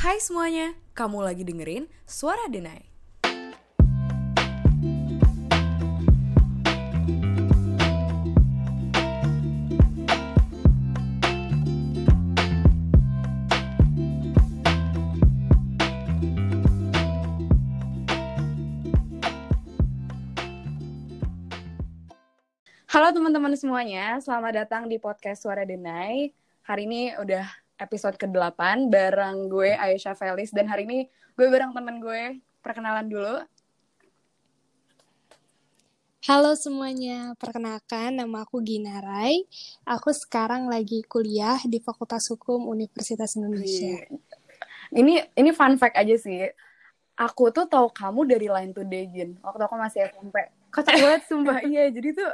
Hai semuanya, kamu lagi dengerin Suara Denai. Halo teman-teman semuanya, selamat datang di podcast Suara Denai. Hari ini udah episode ke-8 bareng gue Aisyah Felis dan hari ini gue bareng temen gue. Perkenalan dulu. Halo semuanya, perkenalkan nama aku Gina Rai. Aku sekarang lagi kuliah di Fakultas Hukum Universitas Indonesia. Ini ini fun fact aja sih. Aku tuh tahu kamu dari Line Today Gin. Waktu aku masih SMP. Kocak banget sumpah. Iya, jadi tuh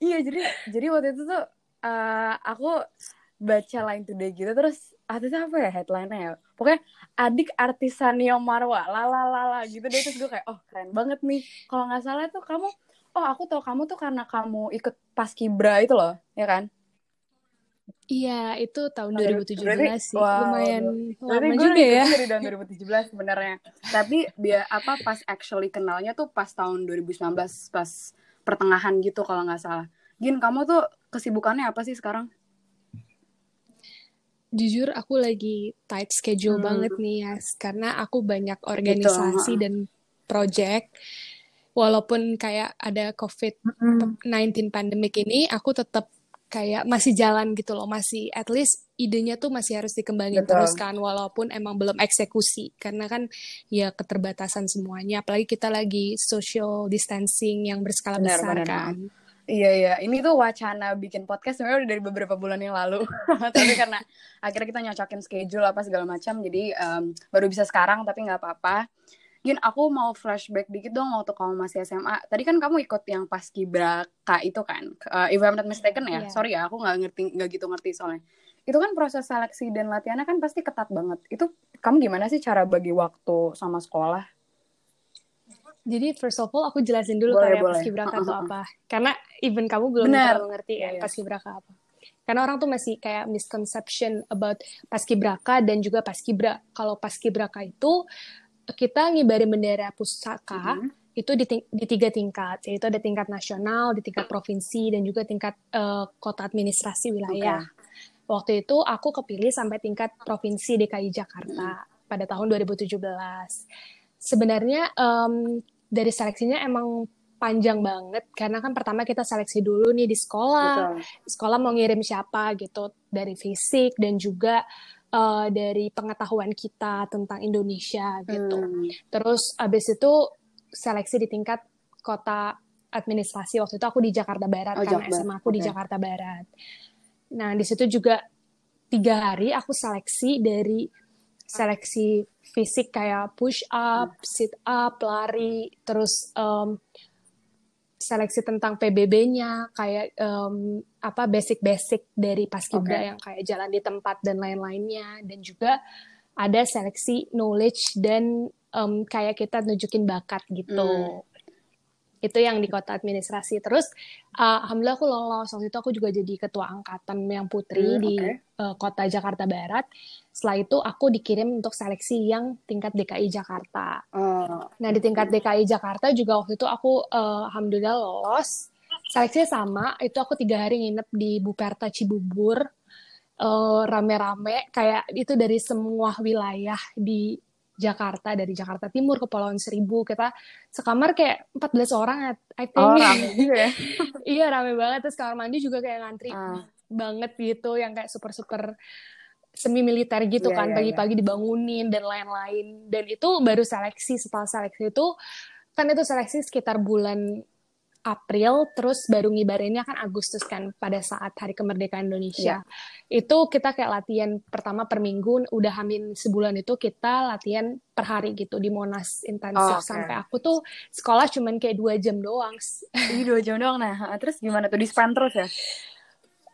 iya jadi jadi waktu itu tuh uh, aku baca Line Today gitu terus artisnya apa ya headline-nya ya pokoknya adik artis Sanio Marwa lala gitu deh terus gue kayak oh keren banget nih kalau nggak salah tuh kamu oh aku tahu kamu tuh karena kamu ikut paskibra itu loh ya kan Iya, itu tahun 2017 berarti, sih. Wow, Lumayan lama juga ya. dari tahun 2017 sebenarnya. Tapi dia apa pas actually kenalnya tuh pas tahun 2019 pas pertengahan gitu kalau nggak salah. Gin, kamu tuh kesibukannya apa sih sekarang? Jujur aku lagi tight schedule hmm. banget nih ya, karena aku banyak organisasi gitu. dan project. Walaupun kayak ada COVID-19 hmm. pandemic ini, aku tetap kayak masih jalan gitu loh, masih at least idenya tuh masih harus dikembangin Betul. terus kan, walaupun emang belum eksekusi, karena kan ya keterbatasan semuanya, apalagi kita lagi social distancing yang berskala benar, besar benar. kan. Iya iya, ini tuh wacana bikin podcast sebenarnya udah dari beberapa bulan yang lalu. tapi karena akhirnya kita nyocokin schedule apa segala macam, jadi um, baru bisa sekarang tapi nggak apa-apa. Gin, aku mau flashback dikit dong waktu kamu masih SMA. Tadi kan kamu ikut yang pas Kibraka itu kan, uh, if I'm not mistaken ya. Yeah. Sorry ya, aku nggak ngerti nggak gitu ngerti soalnya. Itu kan proses seleksi dan latihannya kan pasti ketat banget. Itu kamu gimana sih cara bagi waktu sama sekolah? Jadi first of all aku jelasin dulu boleh, kayak boleh. paskibraka uh, uh, uh. itu apa. Karena even kamu belum Bener. terlalu ngerti kan yes. paskibraka apa. Karena orang tuh masih kayak misconception about paskibraka dan juga paskibra. Kalau paskibraka itu kita ngibarin bendera pusaka mm -hmm. itu di, di tiga tingkat, yaitu ada tingkat nasional, di tingkat provinsi dan juga tingkat uh, kota administrasi wilayah. Okay. Waktu itu aku kepilih sampai tingkat provinsi DKI Jakarta mm -hmm. pada tahun 2017 sebenarnya um, dari seleksinya emang panjang banget karena kan pertama kita seleksi dulu nih di sekolah Betul. sekolah mau ngirim siapa gitu dari fisik dan juga uh, dari pengetahuan kita tentang Indonesia gitu hmm. terus abis itu seleksi di tingkat kota administrasi waktu itu aku di Jakarta Barat oh, karena SMA aku okay. di Jakarta Barat nah di situ juga tiga hari aku seleksi dari seleksi fisik kayak push up, sit up, lari, terus um, seleksi tentang PBB-nya kayak um, apa basic-basic dari paskibra okay. yang kayak jalan di tempat dan lain-lainnya dan juga ada seleksi knowledge dan um, kayak kita nunjukin bakat gitu. Hmm itu yang di kota administrasi. Terus uh, alhamdulillah aku lolos. Waktu itu aku juga jadi ketua angkatan yang putri hmm, di uh, kota Jakarta Barat. Setelah itu aku dikirim untuk seleksi yang tingkat DKI Jakarta. Uh, nah di tingkat DKI Jakarta juga waktu itu aku uh, alhamdulillah lolos. Seleksinya sama. Itu aku tiga hari nginep di Buperta Cibubur. Rame-rame. Uh, kayak itu dari semua wilayah di Jakarta dari Jakarta Timur ke Kepulauan Seribu. Kita sekamar kayak 14 orang I think. Oh, rame juga ya? Iya rame banget. Terus kamar mandi juga kayak ngantri uh. banget gitu yang kayak super super semi militer gitu yeah, kan iya, pagi-pagi yeah, yeah. dibangunin dan lain-lain. Dan itu baru seleksi setelah seleksi itu kan itu seleksi sekitar bulan April, terus baru ngibarinnya kan Agustus kan pada saat Hari Kemerdekaan Indonesia. Yeah. Itu kita kayak latihan pertama per minggu, udah hamin sebulan itu kita latihan per hari gitu di Monas intensif oh, okay. sampai aku tuh sekolah cuman kayak dua jam doang. Ini dua jam doang nah. Terus gimana tuh di spend terus ya?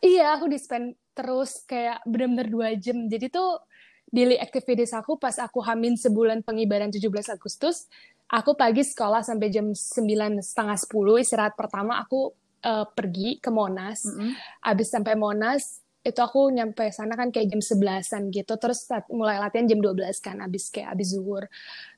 Iya, aku di spend terus kayak bener-bener dua jam. Jadi tuh daily activities aku pas aku hamin sebulan pengibaran 17 Agustus aku pagi sekolah sampai jam sembilan setengah sepuluh istirahat pertama aku uh, pergi ke Monas mm -hmm. abis sampai Monas itu aku nyampe sana kan kayak jam sebelasan gitu terus mulai latihan jam 12 kan abis kayak abis zuhur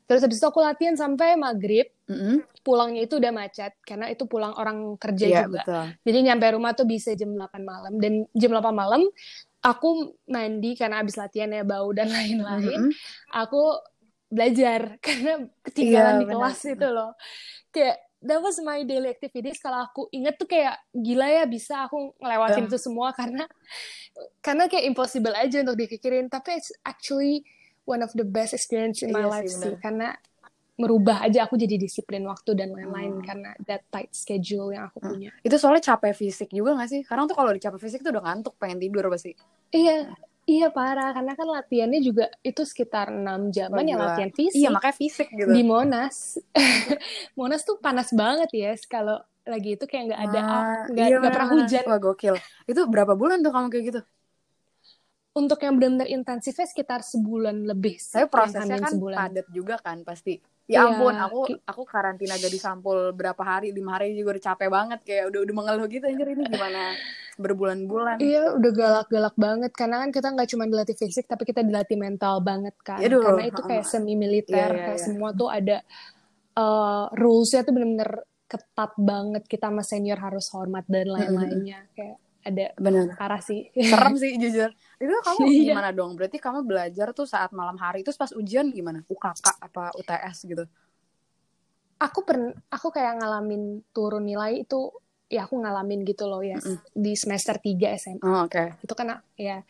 terus habis itu aku latihan sampai maghrib mm -hmm. pulangnya itu udah macet karena itu pulang orang kerja yeah, juga betul. jadi nyampe rumah tuh bisa jam 8 malam dan jam 8 malam aku mandi karena abis latihan ya bau dan lain-lain mm -hmm. aku belajar karena ketinggalan yeah, di kelas bener. itu loh kayak that was my daily activities kalau aku inget tuh kayak gila ya bisa aku ngelewatin yeah. itu semua karena karena kayak impossible aja untuk dipikirin tapi it's actually one of the best experience in my iya life sih, sih karena merubah aja aku jadi disiplin waktu dan lain-lain hmm. karena that tight schedule yang aku hmm. punya. Itu soalnya capek fisik juga gak sih? Karena tuh kalau capek fisik tuh udah ngantuk pengen tidur pasti. Iya, Iya parah karena kan latihannya juga itu sekitar 6 jam ya latihan fisik. Iya makanya fisik gitu. Di Monas. Monas tuh panas banget ya kalau lagi itu kayak nggak ada ah, nggak iya, pernah hujan. Wah gokil. Itu berapa bulan tuh kamu kayak gitu? Untuk yang benar-benar intensifnya sekitar sebulan lebih. Tapi prosesnya kan sebulan. padat juga kan pasti. Ya iya, ampun, aku aku karantina gak disampul berapa hari, lima hari juga udah capek banget kayak udah udah mengeluh gitu anjir ini gimana berbulan-bulan. Iya, udah galak-galak banget karena kan kita nggak cuma dilatih fisik tapi kita dilatih mental banget kan. Yaduh, karena itu kayak semi militer, iya, iya, kayak iya. semua tuh ada uh, rulesnya tuh bener-bener ketat banget. Kita sama senior harus hormat dan lain-lainnya kayak ada benar parah sih serem sih jujur itu kamu iya. gimana dong berarti kamu belajar tuh saat malam hari itu pas ujian gimana UKK apa UTS gitu aku pernah aku kayak ngalamin turun nilai itu ya aku ngalamin gitu loh ya mm -mm. di semester 3 SMA oh, oke okay. itu kan ya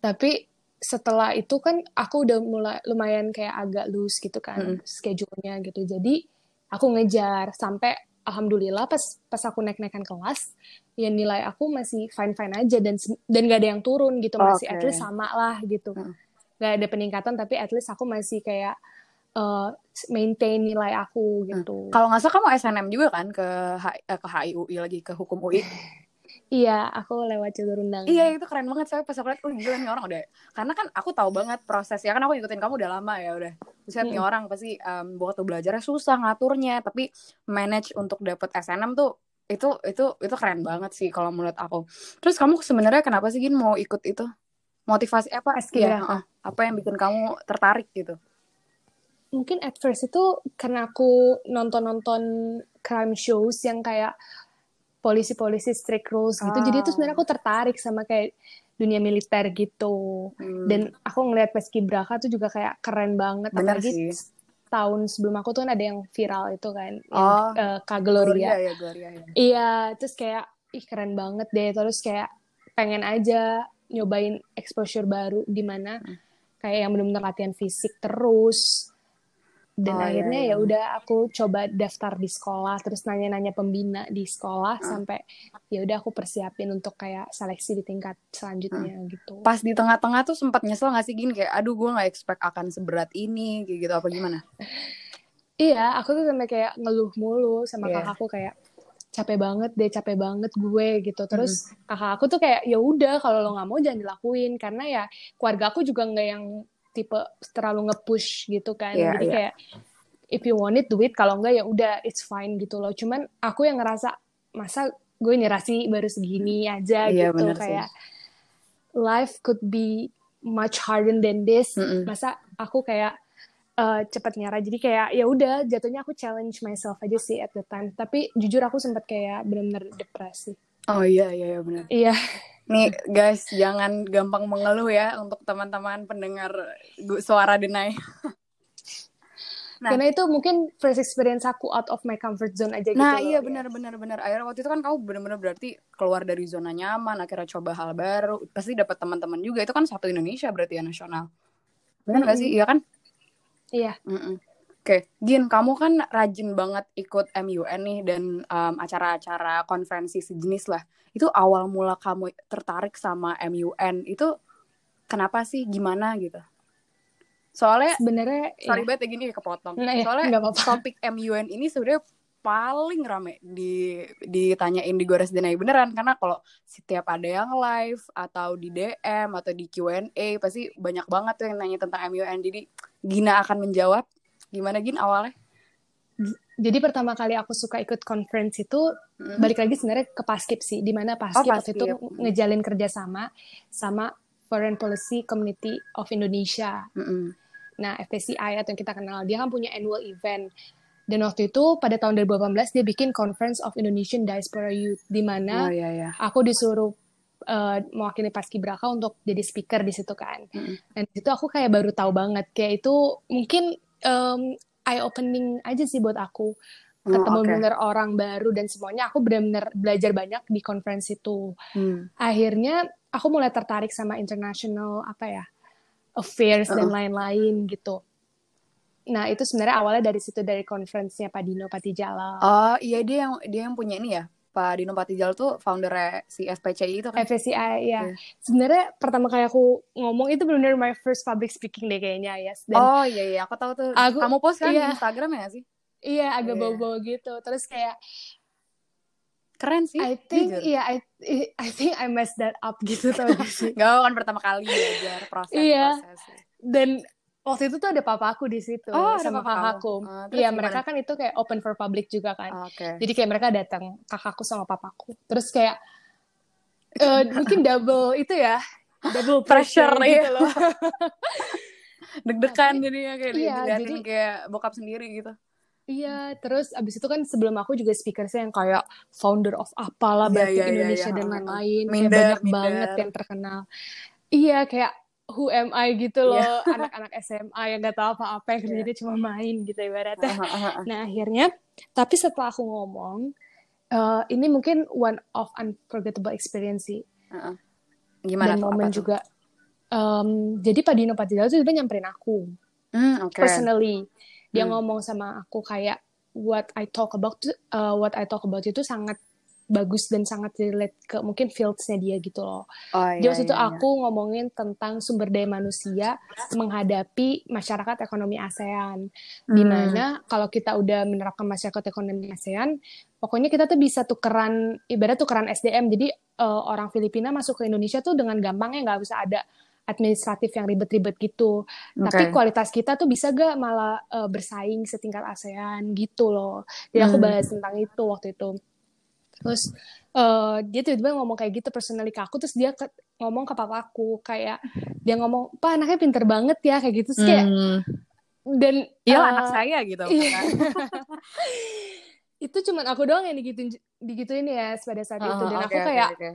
tapi setelah itu kan aku udah mulai lumayan kayak agak loose gitu kan mm -hmm. schedule-nya gitu jadi aku ngejar sampai alhamdulillah pas pas aku naik naikan kelas ya nilai aku masih fine fine aja dan dan gak ada yang turun gitu masih okay. at least sama lah gitu hmm. gak ada peningkatan tapi at least aku masih kayak uh, maintain nilai aku gitu hmm. kalau nggak salah kamu SNM juga kan ke H, eh, ke HIUI lagi ke hukum UI Iya, aku lewat jalur undangan. Iya, itu keren banget. Saya pas aku lihat, oh gila nih orang udah. Karena kan aku tahu banget prosesnya. Kan aku ngikutin kamu udah lama ya udah. Terus hmm. nih orang pasti um, waktu belajarnya susah ngaturnya. Tapi manage untuk dapet SNM tuh itu itu itu keren banget sih kalau menurut aku. Terus kamu sebenarnya kenapa sih Gin mau ikut itu? Motivasi apa? Ya, uh, apa yang bikin kamu tertarik gitu? Mungkin at first itu karena aku nonton-nonton crime shows yang kayak polisi-polisi strict rules gitu. Oh. Jadi itu sebenarnya aku tertarik sama kayak dunia militer gitu. Hmm. Dan aku ngeliat Braka tuh juga kayak keren banget. Bener Apalagi sih. tahun sebelum aku tuh kan ada yang viral itu kan, oh. yang uh, Kak Gloria. Gloria, ya, Gloria ya. Iya, terus kayak ih keren banget deh. Terus kayak pengen aja nyobain exposure baru di mana hmm. kayak yang benar-benar latihan fisik terus dan oh, iya, akhirnya iya, iya. ya udah aku coba daftar di sekolah terus nanya-nanya pembina di sekolah uh. sampai ya udah aku persiapin untuk kayak seleksi di tingkat selanjutnya uh. gitu pas di tengah-tengah tuh sempat nyesel gak sih gini kayak aduh gue nggak expect akan seberat ini kayak gitu apa gimana iya aku tuh sampai kayak ngeluh mulu sama yeah. kakakku kayak capek banget deh capek banget gue gitu terus mm. kakak aku tuh kayak ya udah kalau lo nggak mau jangan dilakuin karena ya keluarga aku juga nggak yang tipe terlalu nge-push gitu kan. Yeah, Jadi yeah. kayak if you want it do it, kalau enggak ya udah it's fine gitu loh. Cuman aku yang ngerasa masa gue nyerah sih baru segini aja yeah, gitu kayak sih. life could be much harder than this. Mm -mm. Masa aku kayak uh, cepet nyerah. Jadi kayak ya udah jatuhnya aku challenge myself aja sih at the time. Tapi jujur aku sempat kayak benar-benar depresi. Oh iya iya, iya benar. Iya. Nih guys, jangan gampang mengeluh ya untuk teman-teman pendengar suara denai. nah, Karena itu mungkin first experience aku out of my comfort zone aja gitu. Nah iya benar benar benar. Akhirnya waktu itu kan kamu benar-benar berarti keluar dari zona nyaman, akhirnya coba hal baru, pasti dapat teman-teman juga. Itu kan satu Indonesia berarti ya nasional. Benar nggak mm -hmm. sih? Iya kan? Iya. Mm -mm. Oke, okay. Gin, kamu kan rajin banget ikut MUN nih dan um, acara-acara konferensi sejenis lah. Itu awal mula kamu tertarik sama MUN itu kenapa sih? Gimana gitu? Soalnya sebenarnya sorry ya. banget ya gini kepotong. Nah, ya, Soalnya apa -apa. topik MUN ini sebenarnya paling rame di ditanyain di Gores Denai beneran karena kalau setiap ada yang live atau di DM atau di Q&A pasti banyak banget tuh yang nanya tentang MUN jadi Gina akan menjawab Gimana Gin awalnya? jadi pertama kali aku suka ikut conference itu mm. balik lagi sebenarnya ke Paskip sih, di mana Paskip oh, waktu itu ngejalin kerjasama sama Foreign Policy Community of Indonesia. Mm -hmm. Nah, FPCI atau yang kita kenal, dia kan punya annual event. Dan waktu itu pada tahun 2018 dia bikin Conference of Indonesian Diaspora Youth, di mana oh, iya, iya. aku disuruh uh, mewakili Paskibraka untuk jadi speaker di situ kan. Mm -hmm. Dan itu aku kayak baru tahu banget kayak itu mungkin um, eye opening aja sih buat aku oh, ketemu oh, okay. bener orang baru dan semuanya aku benar-benar belajar banyak di conference itu. Hmm. Akhirnya aku mulai tertarik sama international apa ya affairs uh -uh. dan lain-lain gitu. Nah itu sebenarnya awalnya dari situ dari conference-nya Pak Dino Patijala. Oh iya dia yang dia yang punya ini ya Pak Dino Patijal tuh founder si FPCI itu kan? FPCI ya. Yeah. Sebenarnya pertama kali aku ngomong itu benar-benar my first public speaking deh kayaknya ya. Yes. Dan oh iya iya aku tahu tuh. Aku, Kamu post kan iya, di Instagram ya sih? Iya agak yeah. bau-bau gitu. Terus kayak keren sih. I think iya yeah, I I think I messed that up gitu tau gak sih. Gak kan pertama kali belajar proses. Iya. Proses. Dan waktu itu tuh ada papa aku di situ oh, sama kakakku. Uh, iya, mereka kan itu kayak open for public juga kan. Okay. Jadi kayak mereka datang kakakku sama papaku. Terus kayak uh, mungkin double itu ya, double pressure, pressure gitu iya. loh. Deg-degan jadinya kayak iya, jadi, kayak bokap sendiri gitu. Iya, terus abis itu kan sebelum aku juga speaker sih yang kayak founder of apalah yeah, batik yeah, iya, Indonesia yeah, yeah. dan lain-lain, kayak banyak minder. banget yang terkenal. Iya, kayak who am I gitu loh yeah. anak-anak SMA yang gak tahu apa-apa yang kerjanya yeah. cuma main gitu ibaratnya. Uh, uh, uh, nah akhirnya tapi setelah aku ngomong uh, ini mungkin one of unforgettable experience sih. Uh. Gimana Dan momen juga. Um, jadi Pak Dino Patidal tuh dia nyamperin aku mm, okay. personally. Dia mm. ngomong sama aku kayak what I talk about uh, what I talk about itu sangat bagus dan sangat relate ke mungkin fieldsnya dia gitu loh. Oh, iya, Jadi waktu iya, itu iya. aku ngomongin tentang sumber daya manusia menghadapi masyarakat ekonomi ASEAN. Hmm. Di mana kalau kita udah menerapkan masyarakat ekonomi ASEAN, pokoknya kita tuh bisa tukeran, ibarat tukeran SDM. Jadi uh, orang Filipina masuk ke Indonesia tuh dengan gampangnya nggak bisa ada administratif yang ribet-ribet gitu. Okay. Tapi kualitas kita tuh bisa gak malah uh, bersaing setingkat ASEAN gitu loh. Jadi aku hmm. bahas tentang itu waktu itu terus uh, dia tiba-tiba ngomong kayak gitu personally ke aku terus dia ke, ngomong ke papaku kayak dia ngomong pak anaknya pinter banget ya kayak gitu terus kayak hmm. dan iya uh, anak saya gitu iya. itu cuman aku doang yang digituin digituin ya pada saat uh, itu dan okay, aku kayak okay, okay.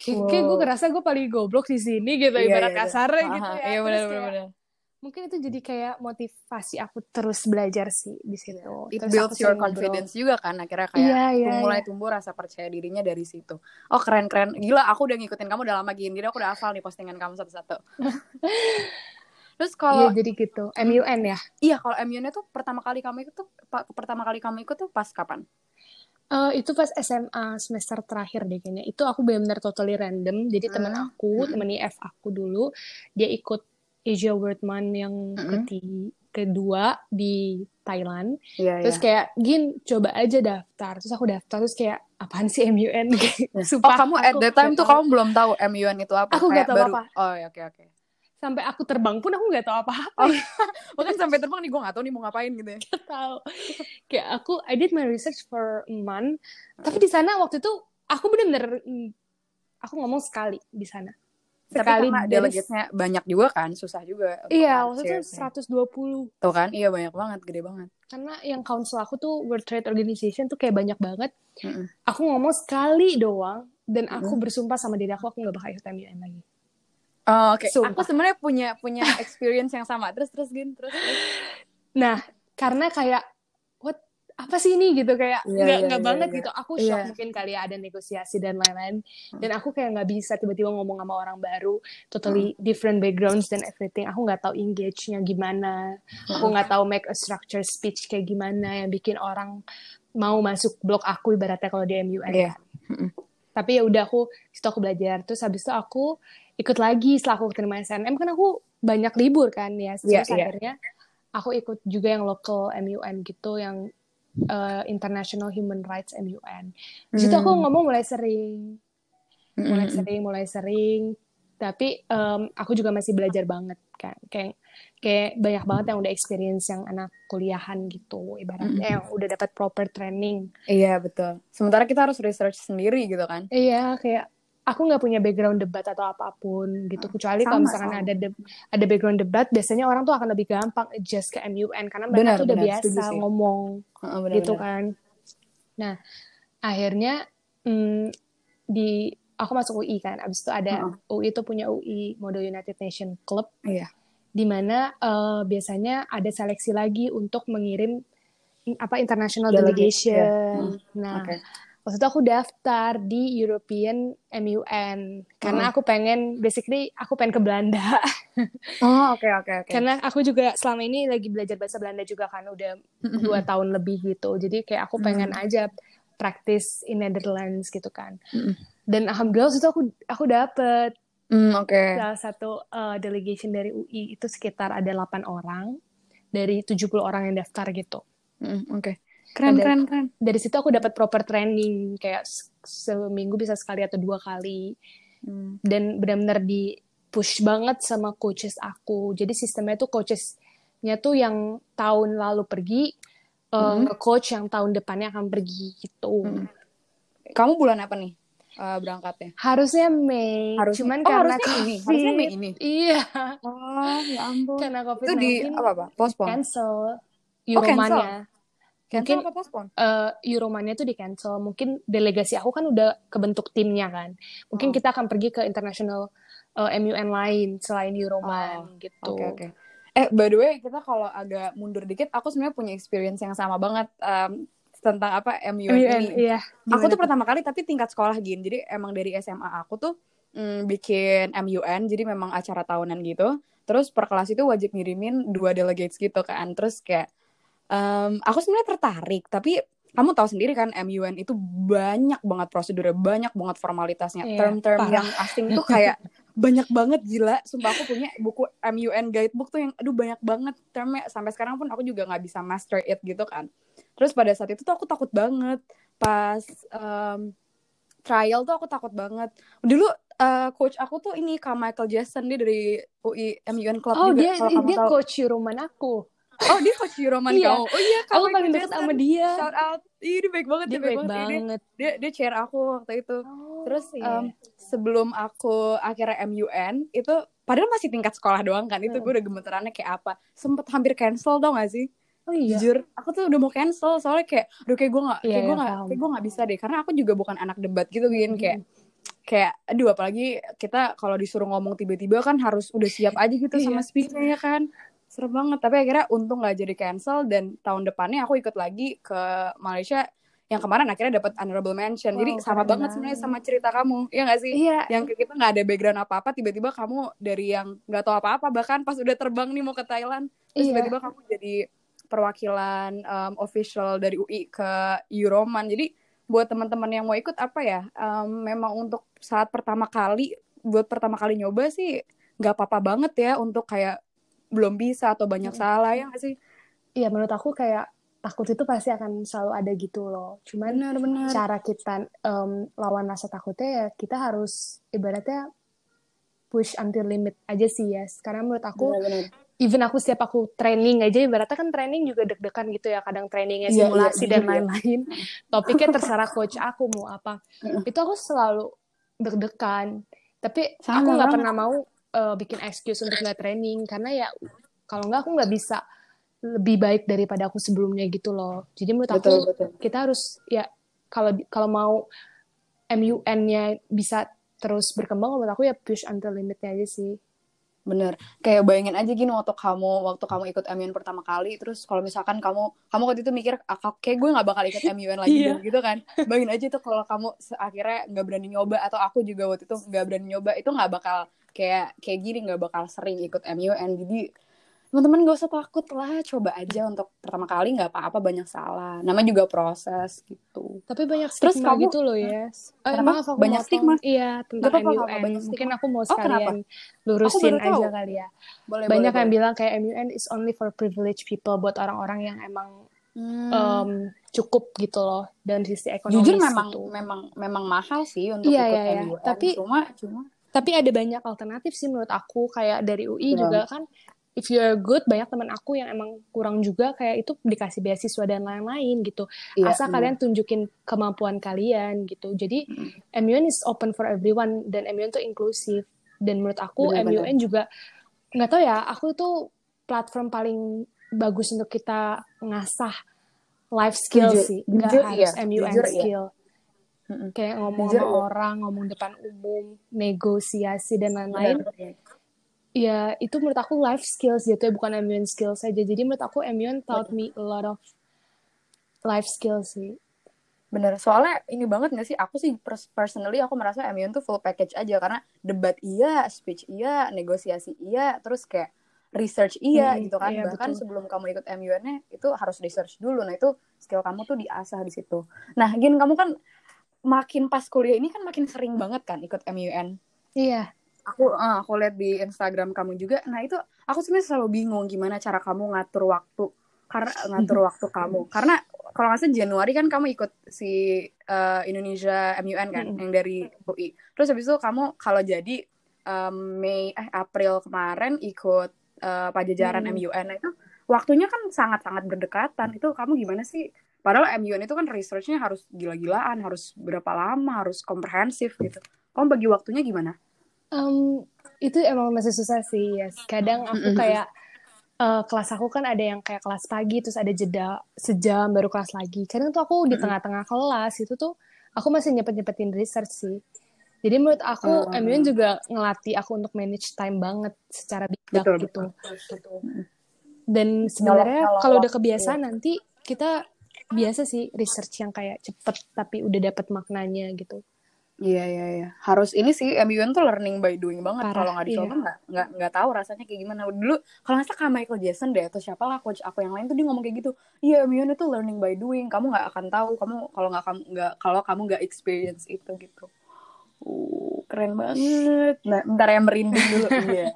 kayak, wow. kayak gue ngerasa gue paling goblok di sini gitu yeah, ibarat yeah, iya. kasar yeah. gitu ya iya, bener, bener mungkin itu jadi kayak motivasi aku terus belajar sih di situ. It terus builds your confidence juga kan akhirnya kayak yeah, yeah, mulai yeah. tumbuh rasa percaya dirinya dari situ. Oh keren keren, gila aku udah ngikutin kamu udah lama gini, aku udah hafal nih postingan kamu satu-satu. terus kalau yeah, jadi gitu, MUN ya? Iya kalau MUN itu pertama kali kamu ikut tuh pertama kali kamu ikut tuh pas kapan? Uh, itu pas SMA semester terakhir deh kayaknya. Itu aku benar-benar totally random. Jadi hmm. temen aku, hmm. temen IF aku dulu, dia ikut Asia World Man yang mm-hmm. ketiga, kedua di Thailand. Yeah, terus yeah. kayak gin coba aja daftar. Terus aku daftar terus kayak apaan sih MUN? Sumpah, oh kamu at that time tuh kamu belum tahu MUN itu apa? Aku nggak tahu baru... apa. Oh ya, oke okay, oke. Okay. Sampai aku terbang pun aku nggak tahu apa-apa. Oh, bahkan sampai terbang nih gue nggak tahu nih mau ngapain gitu ya. tahu. kayak aku I did my research for a month. Tapi di sana waktu itu aku bener-bener aku ngomong sekali di sana sekali Tapi delegatnya banyak juga kan susah juga iya waktu itu 120 tuh kan? Iya banyak banget gede banget. Karena yang council aku tuh World Trade Organization tuh kayak banyak banget. Mm -mm. aku ngomong sekali doang dan aku mm. bersumpah sama diri aku aku gak bakal ikut MUN lagi. Oh, oke. Okay. aku sebenarnya punya punya experience yang sama. Terus terus gini terus, terus. Nah karena kayak apa sih ini gitu kayak yeah, nggak yeah, nggak yeah, banget yeah. gitu aku shock yeah. mungkin kali ya ada negosiasi dan lain-lain hmm. dan aku kayak nggak bisa tiba-tiba ngomong sama orang baru totally hmm. different backgrounds dan everything aku nggak tahu engage-nya gimana hmm. aku nggak tahu make a structure speech kayak gimana yang bikin orang mau masuk blog aku ibaratnya kalau di MUN yeah. tapi ya udah aku situ aku belajar terus habis itu aku ikut lagi setelah aku terima SNM kan aku banyak libur kan ya terus yeah, yeah. akhirnya aku ikut juga yang local MUN gitu yang uh, International Human Rights MUN. Di situ aku hmm. ngomong mulai sering, mulai sering, mulai sering. tapi um, aku juga masih belajar banget kan kayak kayak banyak banget yang udah experience yang anak kuliahan gitu ibaratnya mm. yang udah dapat proper training iya betul sementara kita harus research sendiri gitu kan iya kayak aku nggak punya background debat atau apa pun gitu kecuali kalau misalkan sama. ada de ada background debat biasanya orang tuh akan lebih gampang adjust ke MUN karena mereka benar, tuh udah benar, biasa ngomong uh, benar, gitu benar. kan nah akhirnya hmm, di aku masuk UI kan abis itu ada uh -uh. UI itu punya UI Model United Nation Club iya. di mana uh, biasanya ada seleksi lagi untuk mengirim apa international delegation yeah. nah okay. Waktu itu aku daftar di European MUN karena uh. aku pengen basically aku pengen ke Belanda oh oke okay, oke okay, okay. karena aku juga selama ini lagi belajar bahasa Belanda juga kan udah dua tahun lebih gitu jadi kayak aku pengen mm. aja praktis in Netherlands gitu kan mm dan alhamdulillah itu aku aku dapet mm, okay. salah satu uh, delegation dari UI itu sekitar ada 8 orang dari 70 orang yang daftar gitu mm, oke okay. Keren dari, keren keren dari situ aku dapat proper training kayak seminggu bisa sekali atau dua kali mm. dan benar-benar di push banget sama coaches aku jadi sistemnya tuh coachesnya tuh yang tahun lalu pergi mm. uh, coach yang tahun depannya akan pergi gitu mm. kamu bulan apa nih uh, berangkatnya? Harusnya Mei. Harus, Cuman oh, karena harusnya COVID. ini. Harusnya Mei ini. Iya. Oh, ya ampun. Karena COVID itu di apa apa? Postpone. Cancel. Euromania. Oh, cancel. Mungkin apa postpone? Uh, Euromania itu di cancel. Mungkin delegasi aku kan udah kebentuk timnya kan. Mungkin oh. kita akan pergi ke international uh, eh, MUN lain selain Euroman oh. gitu. Oke okay, oke. Okay. Eh by the way kita kalau agak mundur dikit, aku sebenarnya punya experience yang sama banget. Um, tentang apa MUN, MUN ini. Iya. Aku tuh pertama kali tapi tingkat sekolah gini. Jadi emang dari SMA aku tuh mm, bikin MUN, jadi memang acara tahunan gitu. Terus per kelas itu wajib ngirimin dua delegates gitu kan. Terus kayak um, aku sebenarnya tertarik, tapi kamu tahu sendiri kan MUN itu banyak banget prosedurnya, banyak banget formalitasnya. Iya, Term-term yang asing tuh kayak banyak banget gila. Sumpah aku punya buku MUN guidebook tuh yang aduh banyak banget termnya. Sampai sekarang pun aku juga nggak bisa master it gitu kan. Terus pada saat itu tuh aku takut banget. Pas um, trial tuh aku takut banget. Dulu uh, coach aku tuh ini Kak Michael Jackson dia dari UI MUN Club oh, juga. dia, dia tahu. coach Roman aku. Oh dia coach Roman iya. kamu. Oh iya kamu paling deket sama dia. Shout out. Ih dia baik banget. Dia, dia baik, baik banget. Dia, dia, dia chair aku waktu itu. Oh, Terus iya. um, sebelum aku akhirnya MUN itu padahal masih tingkat sekolah doang kan. Itu hmm. gue udah gemeterannya kayak apa. Sempet hampir cancel dong gak sih? Oh iya. Jujur, aku tuh udah mau cancel soalnya kayak, aduh kayak gue gak, kayak iya, gue iya, gak, kayak gue gak bisa deh, karena aku juga bukan anak debat gitu, gin kayak, kayak, aduh apalagi kita kalau disuruh ngomong tiba-tiba kan harus udah siap aja gitu sama speakernya kan, serem banget. Tapi akhirnya untung nggak jadi cancel dan tahun depannya aku ikut lagi ke Malaysia yang kemarin akhirnya dapat honorable mention. Wow, jadi sama banget sebenarnya sama cerita kamu. Ya nggak sih? Iya. yang kita nggak ada background apa apa tiba-tiba kamu dari yang nggak tahu apa apa bahkan pas udah terbang nih mau ke Thailand terus iya. tiba-tiba kamu jadi perwakilan um, official dari UI ke Euroman. Jadi buat teman-teman yang mau ikut apa ya um, memang untuk saat pertama kali buat pertama kali nyoba sih nggak apa-apa banget ya untuk kayak belum bisa atau banyak hmm. salah ya gak sih? Iya menurut aku kayak takut itu pasti akan selalu ada gitu loh. Cuman bener, bener. cara kita um, lawan rasa takutnya ya kita harus ibaratnya push until limit aja sih ya. Karena menurut aku bener, bener. even aku setiap aku training aja ibaratnya kan training juga deg-degan gitu ya. Kadang trainingnya iya, iya, simulasi yeah, dan iya. lain-lain. Topiknya terserah coach aku mau apa. itu aku selalu deg-degan. Tapi Sama aku nggak pernah mau uh, bikin excuse untuk nggak training karena ya kalau nggak aku nggak bisa lebih baik daripada aku sebelumnya gitu loh. Jadi menurut betul, aku betul. kita harus ya kalau kalau mau MUN-nya bisa terus berkembang menurut aku ya push until limitnya aja sih. Bener. Kayak bayangin aja gini waktu kamu waktu kamu ikut MUN pertama kali, terus kalau misalkan kamu kamu waktu itu mikir, ah, kayak gue nggak bakal ikut MUN lagi yeah. gitu kan. Bayangin aja tuh kalau kamu akhirnya nggak berani nyoba atau aku juga waktu itu nggak berani nyoba, itu nggak bakal kayak kayak gini nggak bakal sering ikut MUN. Jadi teman-teman gak usah takut lah coba aja untuk pertama kali nggak apa-apa banyak salah. Nama juga proses gitu. Tapi banyak stigma Terus kamu, gitu loh ya. Yes. oh, maaf aku banyak stigma? Iya tentang apa, MUN apa, banyak mungkin aku mau oh, sekalian oh, lurusin aja kali ya. Boleh, banyak boleh, yang boleh. bilang kayak MUN is only for privileged people buat orang-orang yang emang hmm. um, cukup gitu loh dan sisi ekonomi jujur memang gitu. memang memang mahal sih untuk iya, ikut iya, iya. MUN tapi cuma cuma tapi ada banyak alternatif sih menurut aku kayak dari UI yeah. juga kan if you're good banyak teman aku yang emang kurang juga kayak itu dikasih beasiswa dan lain-lain gitu yeah, asal yeah. kalian tunjukin kemampuan kalian gitu jadi mm. MUN is open for everyone dan MUN tuh inklusif dan menurut aku bener, MUN bener. juga nggak tahu ya aku tuh platform paling bagus untuk kita ngasah life skill Jujur, sih nggak harus iya. MUN Jujur, iya. skill iya. Kayak ngomong Jujur, sama iya. orang ngomong depan umum negosiasi dan lain-lain. Ya itu menurut aku life skills gitu ya bukan immune skills saja jadi menurut aku immune taught me a lot of life skills sih. Bener soalnya ini banget gak sih? Aku sih personally aku merasa immune tuh full package aja. Karena debat iya speech iya negosiasi iya terus kayak research iya hmm, gitu kan. Iya, bahkan betul. sebelum kamu ikut MUN-nya itu harus research dulu. Nah itu skill kamu tuh diasah di situ. Nah gin kamu kan makin pas kuliah ini kan makin sering banget kan ikut MUN iya. Aku uh, aku lihat di Instagram kamu juga. Nah itu aku sebenarnya selalu bingung gimana cara kamu ngatur waktu karena ngatur waktu kamu. Karena kalau nggak salah Januari kan kamu ikut si uh, Indonesia MUN kan mm -hmm. yang dari UI terus habis itu kamu kalau jadi um, Mei eh April kemarin ikut uh, pajajaran mm -hmm. MUN nah, itu waktunya kan sangat-sangat berdekatan. Itu kamu gimana sih padahal MUN itu kan researchnya harus gila-gilaan harus berapa lama harus komprehensif gitu kamu bagi waktunya gimana Um, itu emang masih susah sih, yes. Kadang aku kayak uh, kelas aku kan ada yang kayak kelas pagi terus ada jeda sejam baru kelas lagi. Kadang tuh aku di tengah-tengah kelas itu tuh aku masih nyepet-nyepetin research sih. Jadi menurut aku oh. MUN juga ngelatih aku untuk manage time banget secara bijak betul, gitu. Betul, Dan sebenarnya kalau udah kebiasaan iya. nanti kita biasa sih research yang kayak cepet tapi udah dapet maknanya gitu. Iya iya iya. Harus ini sih MUN tuh learning by doing banget. Kalau nggak dicoba iya. nggak iya. nggak nggak tahu rasanya kayak gimana. Dulu kalau nggak salah Michael Jackson deh atau siapa lah coach aku yang lain tuh dia ngomong kayak gitu. Iya MUN itu learning by doing. Kamu nggak akan tahu kamu kalau nggak kamu nggak kalau kamu nggak experience itu gitu. Uh, keren banget. Nah, bentar yang merinding dulu. Iya.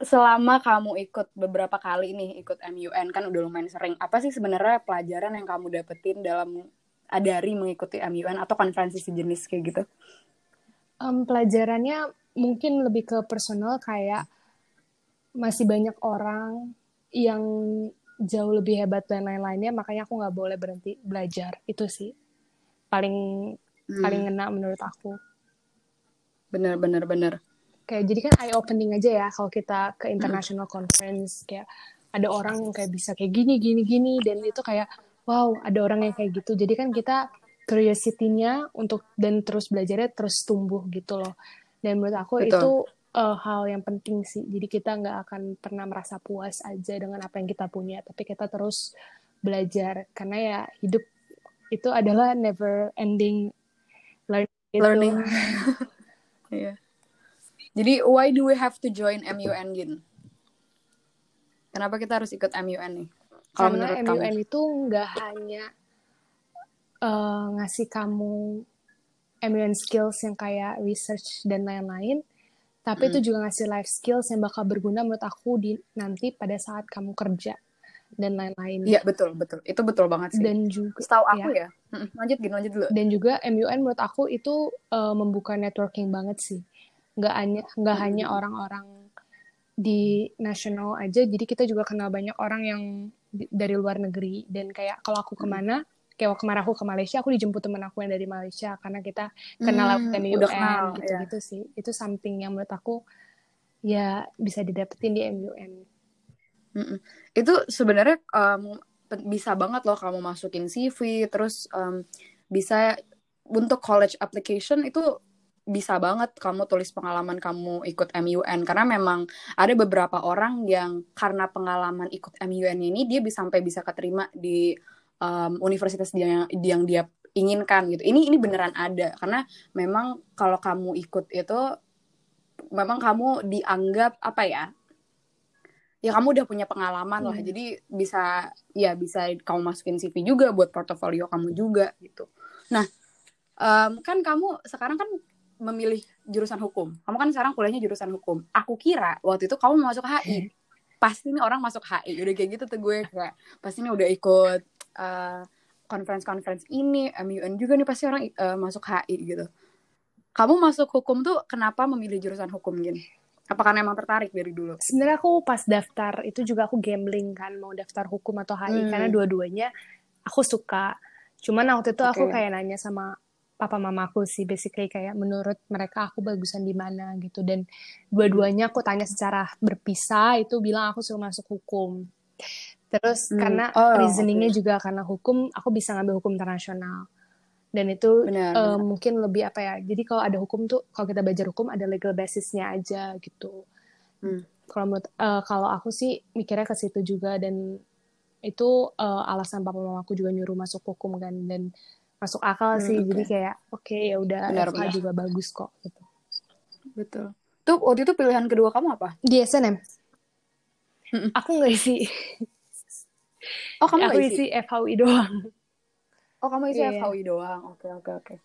Selama kamu ikut beberapa kali nih ikut MUN kan udah lumayan sering. Apa sih sebenarnya pelajaran yang kamu dapetin dalam dari mengikuti MUN atau konferensi sejenis kayak gitu? Um, pelajarannya mungkin lebih ke personal kayak masih banyak orang yang jauh lebih hebat dan lain-lainnya makanya aku nggak boleh berhenti belajar itu sih paling hmm. paling ngena menurut aku bener bener bener kayak jadi kan eye opening aja ya kalau kita ke international hmm. conference kayak ada orang yang kayak bisa kayak gini gini gini dan itu kayak wow ada orang yang kayak gitu jadi kan kita curiosity-nya untuk dan terus belajarnya terus tumbuh gitu loh dan menurut aku Betul. itu uh, hal yang penting sih jadi kita nggak akan pernah merasa puas aja dengan apa yang kita punya tapi kita terus belajar karena ya hidup itu adalah never ending learning gitu. learning yeah. Jadi why do we have to join MUN Gin kenapa kita harus ikut MUN nih kalau Karena MUN kamu? itu nggak hanya uh, ngasih kamu MUN skills yang kayak research dan lain-lain, tapi hmm. itu juga ngasih life skills yang bakal berguna menurut aku di nanti pada saat kamu kerja dan lain-lain. Iya betul betul, itu betul banget sih. Dan juga, setahu aku ya, ya lanjut gini lanjut dulu. Dan juga MUN menurut aku itu uh, membuka networking banget sih, nggak hanya nggak hmm. hanya orang-orang di nasional aja, jadi kita juga kenal banyak orang yang dari luar negeri dan kayak kalau aku hmm. ke mana kayak kemarin aku ke Malaysia aku dijemput temen aku yang dari Malaysia karena kita kenal hmm, lewat MUN gitu gitu ya. sih itu something yang menurut aku ya bisa didapetin di MUN mm itu sebenarnya um, bisa banget loh kamu masukin CV terus um, bisa untuk college application itu bisa banget kamu tulis pengalaman kamu ikut MUN karena memang ada beberapa orang yang karena pengalaman ikut MUN ini dia bisa sampai bisa keterima di um, universitas yang yang dia inginkan gitu. Ini ini beneran ada karena memang kalau kamu ikut itu memang kamu dianggap apa ya? Ya kamu udah punya pengalaman hmm. lah. Jadi bisa ya bisa kamu masukin CV juga buat portofolio kamu juga gitu. Nah, um, kan kamu sekarang kan memilih jurusan hukum. Kamu kan sekarang kuliahnya jurusan hukum. Aku kira waktu itu kamu mau masuk HI. Pasti nih orang masuk HI. Udah kayak gitu tuh gue kayak pasti nih udah ikut uh, conference-conference ini, MUN juga nih pasti orang uh, masuk HI gitu. kamu masuk hukum tuh kenapa memilih jurusan hukum gini? Apa karena emang tertarik dari dulu? Sebenarnya aku pas daftar itu juga aku gambling kan mau daftar hukum atau HI hmm. karena dua-duanya aku suka. Cuman waktu itu okay. aku kayak nanya sama papa mamaku sih basically kayak menurut mereka aku bagusan di mana gitu dan dua-duanya aku tanya secara berpisah itu bilang aku suka masuk hukum. Terus hmm. karena oh, reasoningnya okay. juga karena hukum aku bisa ngambil hukum internasional dan itu benar, uh, benar. mungkin lebih apa ya jadi kalau ada hukum tuh kalau kita belajar hukum ada legal basisnya aja gitu hmm. kalau menurut uh, kalau aku sih mikirnya ke situ juga dan itu uh, alasan papa mama aku juga nyuruh masuk hukum kan dan masuk akal hmm, sih okay. jadi kayak oke okay, ya udah FH juga bagus kok gitu betul tuh waktu itu pilihan kedua kamu apa di SNM mm aku nggak isi oh kamu aku isi? isi FHUI doang Oh kamu isi yeah. FHUI doang. Oke okay, oke okay, oke. Okay.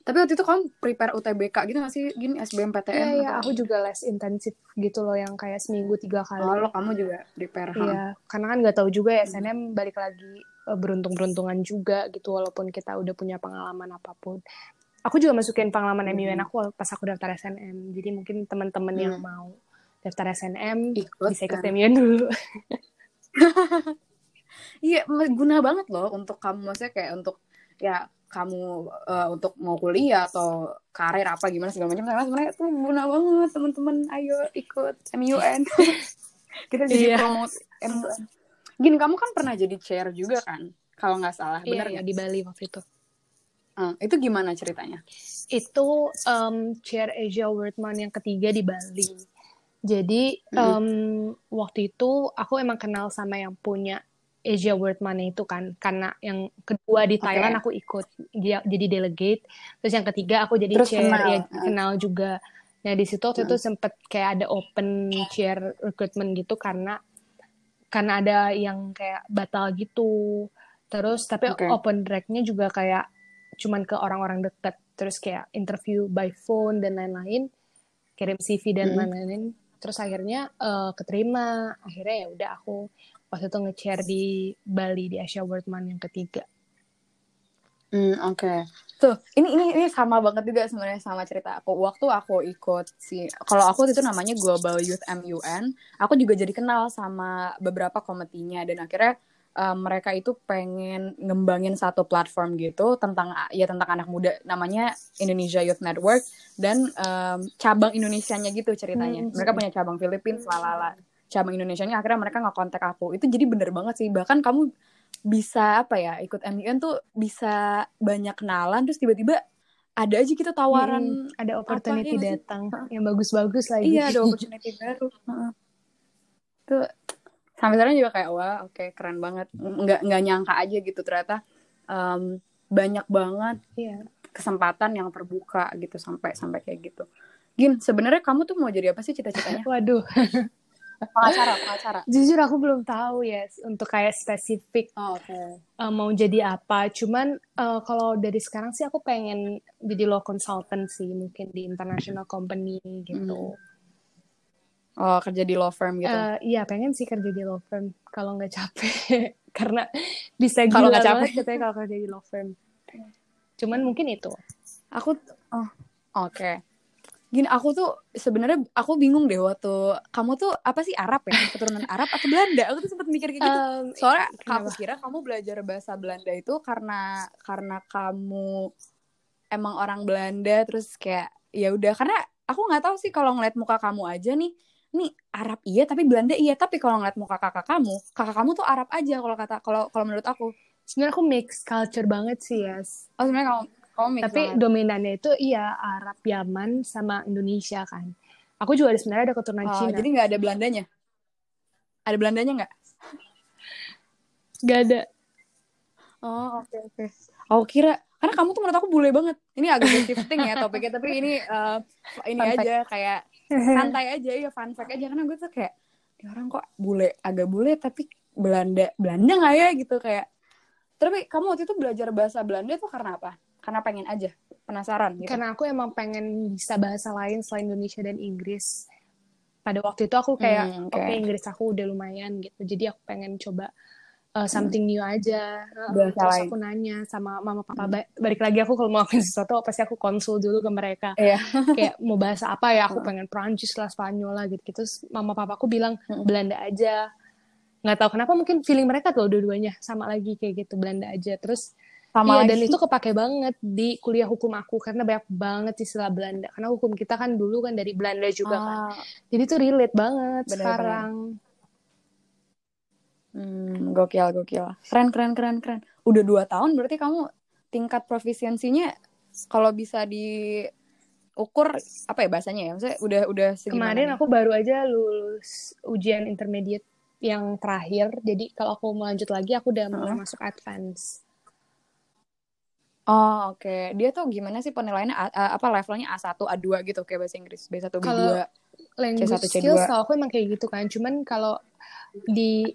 Tapi waktu itu kamu prepare UTBK gitu gak sih? Gini SBMPTN? Iya, iya. Aku juga les intensif gitu loh yang kayak seminggu tiga kali. Oh, lo kamu juga prepare? Iya. Karena kan gak tahu juga ya SNM hmm. balik lagi beruntung-beruntungan juga gitu walaupun kita udah punya pengalaman apa pun. Aku juga masukin pengalaman hmm. MUN aku pas aku daftar SNM. Jadi mungkin teman-teman hmm. yang mau daftar SNM ikut, bisa ikut kan? MUN dulu. iya guna banget loh untuk kamu maksudnya kayak untuk ya kamu uh, untuk mau kuliah atau karir apa gimana segala macam karena sebenarnya itu guna banget teman-teman ayo ikut MUN kita jadi iya. promote MUN gini kamu kan pernah jadi chair juga kan kalau nggak salah iya, benar iya, di Bali waktu itu uh, itu gimana ceritanya itu um, chair Asia Worldman yang ketiga di Bali jadi um, mm. waktu itu aku emang kenal sama yang punya Asia World Money itu kan karena yang kedua di Thailand okay. aku ikut dia jadi delegate terus yang ketiga aku jadi terus chair kenal. ya kenal juga nah di situ waktu hmm. itu sempet kayak ada open chair recruitment gitu karena karena ada yang kayak batal gitu terus tapi okay. open tracknya juga kayak cuman ke orang-orang deket terus kayak interview by phone dan lain-lain kirim CV dan lain-lain terus akhirnya uh, keterima akhirnya ya udah aku waktu itu nge-share di Bali di Asia World Man yang ketiga. Hmm, oke. Okay. Tuh, ini ini ini sama banget juga sebenarnya sama cerita aku. Waktu aku ikut si kalau aku itu namanya Global Youth MUN, aku juga jadi kenal sama beberapa komitinya dan akhirnya um, mereka itu pengen ngembangin satu platform gitu tentang ya tentang anak muda namanya Indonesia Youth Network dan um, cabang Indonesianya gitu ceritanya. Hmm, mereka punya cabang Philippines, lalala cabang Indonesia-nya akhirnya mereka nggak kontak aku. Itu jadi bener banget sih. Bahkan kamu bisa apa ya ikut MUN tuh bisa banyak kenalan terus tiba-tiba ada aja gitu tawaran hmm, ada opportunity apa, datang. ya yang bagus-bagus lagi iya ada opportunity baru. Tuh sampai sekarang juga kayak wah oke okay, keren banget. Nggak nggak nyangka aja gitu ternyata um, banyak banget yeah. kesempatan yang terbuka gitu sampai sampai kayak gitu. Gin sebenarnya kamu tuh mau jadi apa sih cita-citanya? Waduh pengacara pengacara. Jujur aku belum tahu ya yes, untuk kayak spesifik oh, okay. uh, eh, mau jadi apa. Cuman uh, kalau dari sekarang sih aku pengen jadi law consultant sih mungkin di international company gitu. Hmm. oh kerja di law firm gitu? Uh, iya pengen sih kerja di law firm kalau nggak capek. Karena bisa kalau nggak capek? katanya kalau kerja di law firm. Cuman mungkin itu. Aku oh. Oke. okay gini aku tuh sebenarnya aku bingung deh waktu kamu tuh apa sih Arab ya? Keturunan Arab atau Belanda? Aku tuh sempat mikir kayak gitu. Um, soalnya kenapa? aku kira kamu belajar bahasa Belanda itu karena karena kamu emang orang Belanda terus kayak ya udah. Karena aku nggak tahu sih kalau ngeliat muka kamu aja nih nih Arab iya tapi Belanda iya. Tapi kalau ngeliat muka kakak kamu kakak kamu tuh Arab aja kalau kata kalau kalau menurut aku. Sebenarnya aku mix culture banget sih yes. Oh sebenarnya kamu komik tapi banget. dominannya itu iya Arab Yaman sama Indonesia kan. Aku juga sebenarnya ada keturunan oh, Cina. jadi nggak ada Belandanya? Ada Belandanya nggak? Nggak ada. Oh oke okay, oke. Okay. aku kira karena kamu tuh menurut aku bule banget. Ini agak shifting ya topiknya tapi ini uh, ini fun aja fact. kayak santai aja ya fun fact aja. Karena gue tuh kayak orang kok bule agak bule tapi Belanda Belanda nggak ya? Gitu kayak. Tapi kamu waktu itu belajar bahasa Belanda tuh karena apa karena pengen aja penasaran gitu. karena aku emang pengen bisa bahasa lain selain Indonesia dan Inggris pada waktu itu aku kayak hmm, oke okay. okay, Inggris aku udah lumayan gitu jadi aku pengen coba uh, something new aja. Uh, terus lain. aku nanya sama mama papa hmm. balik lagi aku kalau mau ngelakuin sesuatu pasti aku konsul dulu ke mereka. Yeah. kayak mau bahasa apa ya? Aku pengen Prancis lah, Spanyol lah gitu. Terus mama papa aku bilang hmm. Belanda aja. Nggak tahu kenapa mungkin feeling mereka tuh dua-duanya sama lagi kayak gitu Belanda aja. Terus sama iya, lagi. dan itu kepake banget di kuliah hukum aku karena banyak banget istilah Belanda. Karena hukum kita kan dulu kan dari Belanda juga kan. ah. kan. Jadi itu relate banget bener, sekarang. Hmm, gokil, gokil. Keren, keren, keren, keren. Udah dua tahun berarti kamu tingkat profisiensinya kalau bisa diukur apa ya bahasanya ya? Maksudnya udah udah segimana? Kemarin aku baru aja lulus ujian intermediate yang terakhir. Jadi kalau aku mau lanjut lagi aku udah mulai uh -huh. masuk advance. Oh, oke. Okay. Dia tuh gimana sih penilaiannya A, apa levelnya A1, A2 gitu kayak bahasa Inggris. B1, B2, kalau language C1, C2. skills aku emang kayak gitu kan. Cuman kalau di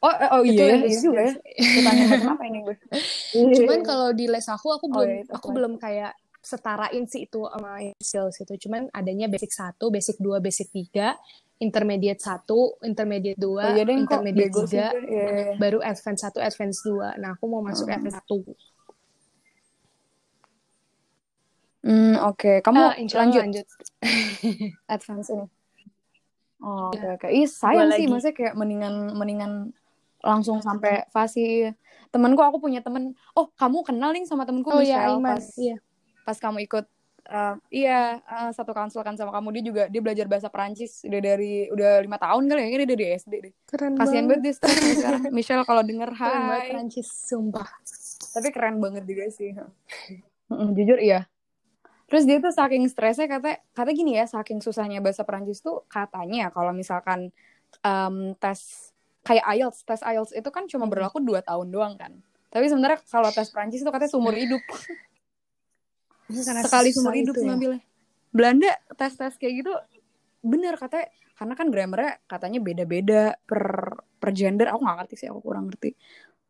Oh, oh iya, iya juga ya. apa ini gue. Cuman kalau di les aku, aku oh, belum, oh, iya, aku belum kayak setarain sih itu sama skills itu. Cuman adanya basic satu, basic dua, basic tiga, intermediate satu, intermediate dua, oh, iya intermediate tiga, yeah. Iya, iya. baru advance satu, advance dua. Nah, aku mau masuk hmm. advance satu. Hmm, oke. Okay. Kamu uh, lanjut. lanjut. advance ini. Oh, oke okay, oke. Okay. Ih, sayang sih maksudnya kayak mendingan mendingan langsung sampai fasi temenku aku punya temen oh kamu kenal nih sama temenku oh, iya, Michelle iya, pas iya. pas kamu ikut uh, iya uh, satu kansel kan sama kamu dia juga dia belajar bahasa Perancis udah dari udah lima tahun kali ya dia dari SD deh keren kasian banget dia sekarang Michelle kalau denger hai Perancis sumpah tapi keren banget juga sih jujur iya Terus dia tuh saking stresnya kata kata gini ya, saking susahnya bahasa Perancis tuh katanya kalau misalkan um, tes kayak IELTS tes IELTS itu kan cuma berlaku dua tahun doang kan. Tapi sebenarnya kalau tes Prancis itu katanya seumur hidup. Sekali seumur hidup ya? ngambilnya. Belanda tes tes kayak gitu bener katanya karena kan grammarnya katanya beda-beda per per gender. Aku nggak ngerti sih aku kurang ngerti.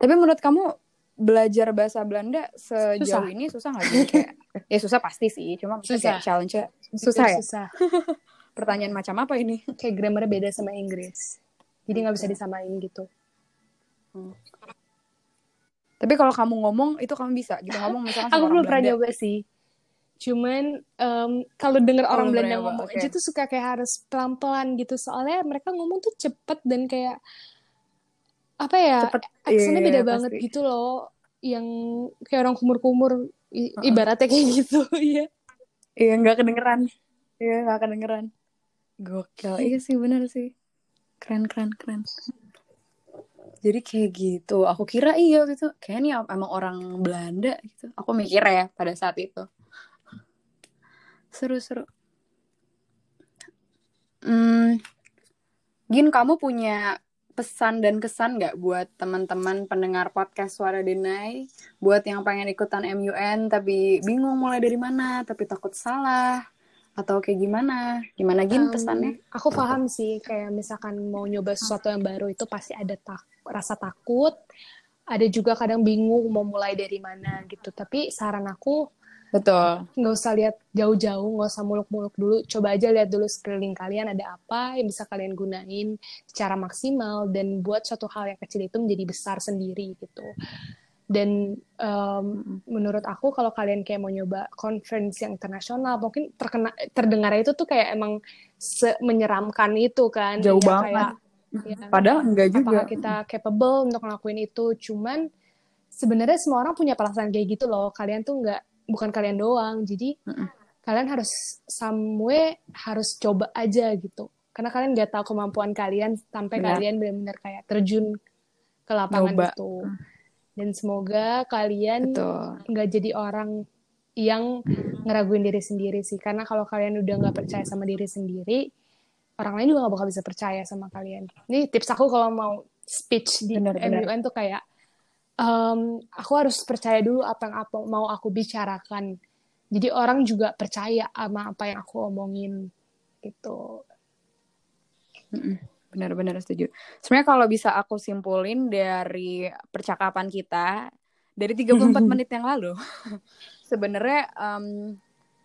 Tapi menurut kamu belajar bahasa Belanda sejauh susah. ini susah nggak sih kayak ya susah pasti sih cuma susah. kayak challenge susah ya susah. pertanyaan macam apa ini kayak grammarnya beda sama Inggris jadi nggak bisa disamain gitu hmm. tapi kalau kamu ngomong itu kamu bisa gitu ngomong misalnya aku belum pernah nyoba sih cuman um, kalau denger oh, orang Belanda ngomong okay. aja tuh suka kayak harus pelan-pelan gitu soalnya mereka ngomong tuh cepet dan kayak apa ya cepet, aksennya iya, beda pasti. banget gitu loh. Yang kayak orang kumur-kumur ibaratnya kayak gitu iya. Iya nggak kedengeran. Iya nggak kedengeran. Gokil. Iya sih bener sih. Keren keren keren. Jadi kayak gitu. Aku kira iya gitu kayaknya emang orang Belanda gitu. Aku mikir ya pada saat itu. Seru seru. Hmm, Gin kamu punya pesan dan kesan nggak buat teman-teman pendengar podcast Suara Denai buat yang pengen ikutan MUN tapi bingung mulai dari mana tapi takut salah atau kayak gimana? Gimana gin um, pesannya? Aku paham sih kayak misalkan mau nyoba sesuatu yang baru itu pasti ada tak rasa takut, ada juga kadang bingung mau mulai dari mana gitu. Tapi saran aku betul. Nggak usah lihat jauh-jauh, nggak usah muluk-muluk dulu. Coba aja lihat dulu sekeliling kalian ada apa yang bisa kalian gunain secara maksimal dan buat suatu hal yang kecil itu menjadi besar sendiri gitu. Dan um, menurut aku kalau kalian kayak mau nyoba konferensi yang internasional mungkin terkena terdengar itu tuh kayak emang menyeramkan itu kan. Jauh ya, banget. kayak, ya, padahal enggak juga. apakah kita capable untuk ngelakuin itu. Cuman sebenarnya semua orang punya perasaan kayak gitu loh. Kalian tuh nggak bukan kalian doang. Jadi mm -mm. kalian harus somewhere harus coba aja gitu. Karena kalian nggak tahu kemampuan kalian sampai yeah. kalian benar-benar kayak terjun ke lapangan Nyoba. itu dan semoga kalian nggak jadi orang yang ngeraguin diri sendiri sih. Karena kalau kalian udah nggak percaya sama diri sendiri orang lain juga nggak bakal bisa percaya sama kalian. Ini tips aku kalau mau speech di bener, MUN tuh kayak um, aku harus percaya dulu apa yang apa mau aku bicarakan jadi orang juga percaya sama apa yang aku omongin gitu benar-benar setuju. Sebenarnya kalau bisa aku simpulin dari percakapan kita dari 34 menit yang lalu, sebenarnya um,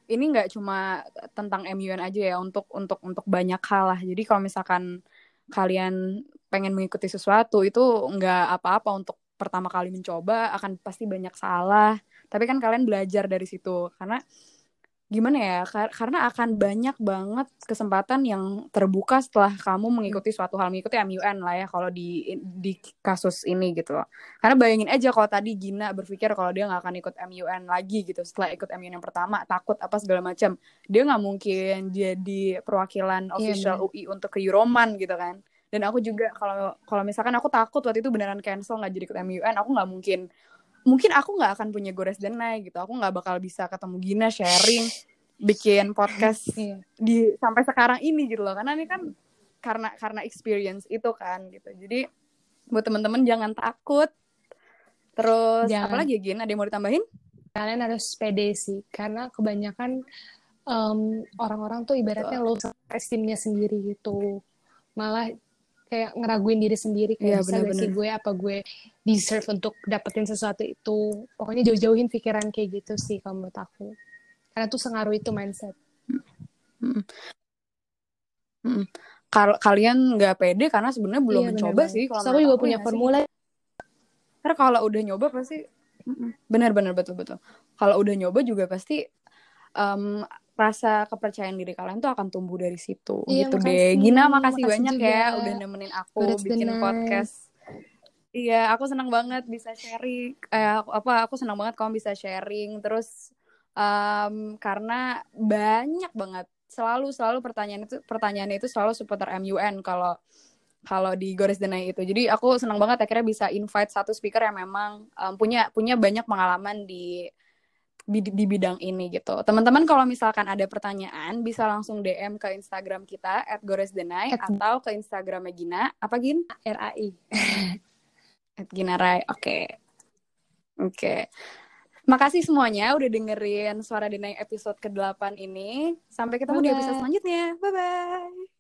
ini nggak cuma tentang MUN aja ya untuk untuk untuk banyak hal lah. Jadi kalau misalkan kalian pengen mengikuti sesuatu itu nggak apa-apa untuk pertama kali mencoba akan pasti banyak salah. Tapi kan kalian belajar dari situ. Karena gimana ya karena akan banyak banget kesempatan yang terbuka setelah kamu mengikuti suatu hal. Mengikuti MUN lah ya kalau di di kasus ini gitu. Loh karena bayangin aja kalau tadi Gina berpikir kalau dia nggak akan ikut MUN lagi gitu setelah ikut MUN yang pertama takut apa segala macam. Dia nggak mungkin jadi perwakilan iya, official yeah, UI untuk ke Euroman gitu kan dan aku juga kalau kalau misalkan aku takut waktu itu beneran cancel nggak jadi ikut MUN aku nggak mungkin. Mungkin aku nggak akan punya gores denai gitu. Aku nggak bakal bisa ketemu Gina sharing bikin podcast iya. di sampai sekarang ini gitu loh. Karena ini kan karena karena experience itu kan gitu. Jadi buat temen-temen jangan takut. Terus jangan. apalagi Gina? Ada yang mau ditambahin? Kalian harus pede sih. Karena kebanyakan um, orang-orang tuh ibaratnya lo estimnya sendiri gitu. Malah kayak ngeraguin diri sendiri kayak ya, bisa bener, sih gue apa gue deserve untuk dapetin sesuatu itu. Pokoknya jauh-jauhin pikiran kayak gitu sih kalau menurut aku. Karena tuh sengaruh itu mindset. Kal kalian nggak pede karena sebenarnya belum iya, mencoba bener, sih kalau aku juga punya formula. Karena kalau udah nyoba pasti benar-benar betul-betul kalau udah nyoba juga pasti um, rasa kepercayaan diri kalian tuh akan tumbuh dari situ iya, gitu makasih. deh. Gina makasih, makasih banyak juga. ya udah nemenin aku Berat bikin bener. podcast. Iya, aku senang banget bisa sharing. Eh, apa aku senang banget kamu bisa sharing. Terus um, karena banyak banget selalu selalu pertanyaan itu pertanyaan itu selalu seputar MUN kalau kalau di Gores Denai itu. Jadi aku senang banget akhirnya bisa invite satu speaker yang memang um, punya punya banyak pengalaman di di, di bidang ini gitu. Teman-teman kalau misalkan ada pertanyaan bisa langsung DM ke Instagram kita @goresdenai atau ke Instagram Gina. Apa Gin? RAI. @ginarai. Oke. Okay. Oke. Okay. Makasih semuanya udah dengerin Suara Denai episode ke-8 ini. Sampai ketemu Bye -bye. di episode selanjutnya. Bye-bye.